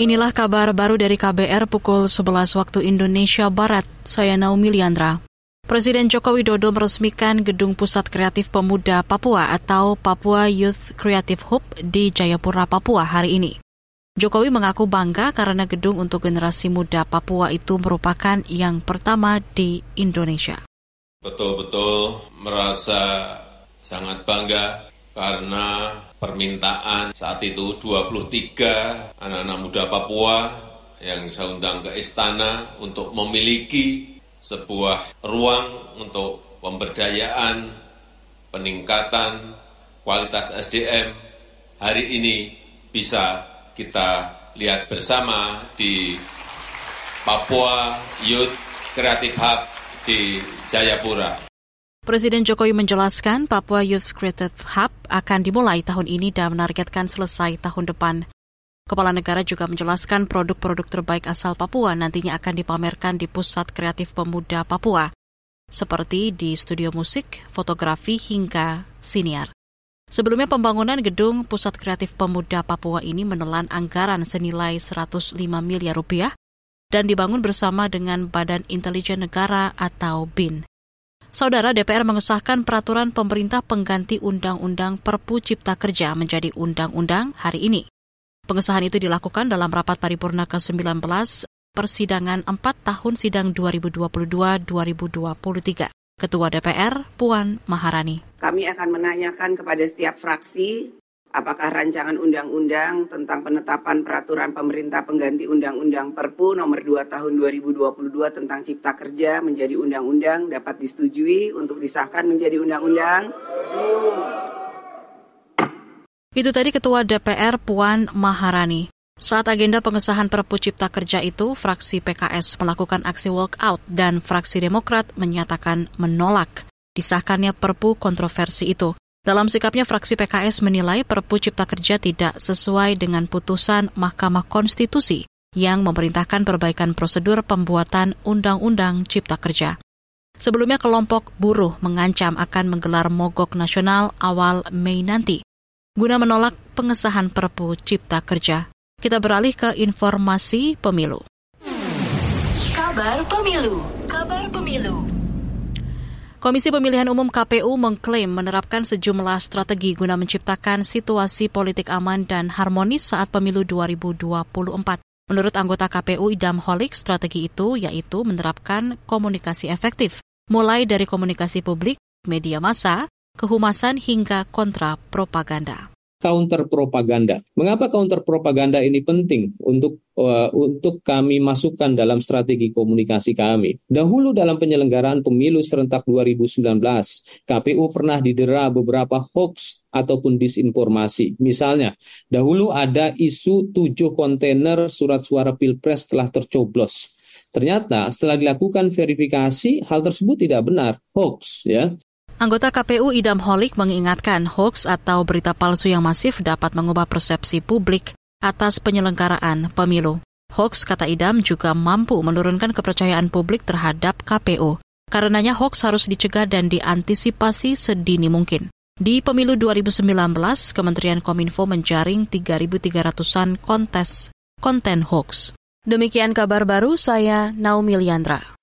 Inilah kabar baru dari KBR pukul 11 waktu Indonesia Barat. Saya Naomi Liandra. Presiden Joko Widodo meresmikan Gedung Pusat Kreatif Pemuda Papua atau Papua Youth Creative Hub di Jayapura, Papua hari ini. Jokowi mengaku bangga karena gedung untuk generasi muda Papua itu merupakan yang pertama di Indonesia. Betul-betul merasa sangat bangga karena permintaan saat itu 23 anak-anak muda Papua yang saya undang ke istana untuk memiliki sebuah ruang untuk pemberdayaan, peningkatan kualitas SDM hari ini bisa kita lihat bersama di Papua Youth Creative Hub di Jayapura. Presiden Jokowi menjelaskan Papua Youth Creative Hub akan dimulai tahun ini dan menargetkan selesai tahun depan. Kepala negara juga menjelaskan produk-produk terbaik asal Papua nantinya akan dipamerkan di Pusat Kreatif Pemuda Papua, seperti di studio musik, fotografi, hingga siniar. Sebelumnya pembangunan gedung Pusat Kreatif Pemuda Papua ini menelan anggaran senilai 105 miliar rupiah dan dibangun bersama dengan Badan Intelijen Negara atau BIN. Saudara DPR mengesahkan peraturan pemerintah pengganti Undang-Undang Perpu Cipta Kerja menjadi undang-undang hari ini. Pengesahan itu dilakukan dalam rapat paripurna ke-19 persidangan 4 tahun sidang 2022-2023. Ketua DPR Puan Maharani. Kami akan menanyakan kepada setiap fraksi apakah rancangan undang-undang tentang penetapan peraturan pemerintah pengganti undang-undang Perpu nomor 2 tahun 2022 tentang cipta kerja menjadi undang-undang dapat disetujui untuk disahkan menjadi undang-undang. Itu tadi Ketua DPR Puan Maharani. Saat agenda pengesahan Perpu Cipta Kerja itu, fraksi PKS melakukan aksi walkout dan fraksi Demokrat menyatakan menolak disahkannya Perpu kontroversi itu. Dalam sikapnya, fraksi PKS menilai Perpu Cipta Kerja tidak sesuai dengan putusan Mahkamah Konstitusi yang memerintahkan perbaikan prosedur pembuatan Undang-Undang Cipta Kerja. Sebelumnya kelompok buruh mengancam akan menggelar mogok nasional awal Mei nanti guna menolak pengesahan Perpu Cipta Kerja. Kita beralih ke informasi pemilu. Kabar Pemilu. Kabar Pemilu. Komisi Pemilihan Umum KPU mengklaim menerapkan sejumlah strategi guna menciptakan situasi politik aman dan harmonis saat pemilu 2024. Menurut anggota KPU Idam Holik, strategi itu yaitu menerapkan komunikasi efektif, mulai dari komunikasi publik, media massa, kehumasan hingga kontra propaganda counter propaganda. Mengapa counter propaganda ini penting untuk uh, untuk kami masukkan dalam strategi komunikasi kami? Dahulu dalam penyelenggaraan pemilu serentak 2019, KPU pernah didera beberapa hoax ataupun disinformasi. Misalnya, dahulu ada isu tujuh kontainer surat suara pilpres telah tercoblos. Ternyata setelah dilakukan verifikasi, hal tersebut tidak benar, hoax ya. Anggota KPU Idam Holik mengingatkan hoax atau berita palsu yang masif dapat mengubah persepsi publik atas penyelenggaraan pemilu. Hoax, kata Idam, juga mampu menurunkan kepercayaan publik terhadap KPU. Karenanya hoax harus dicegah dan diantisipasi sedini mungkin. Di pemilu 2019, Kementerian Kominfo menjaring 3.300-an kontes konten hoax. Demikian kabar baru saya Naomi Liandra.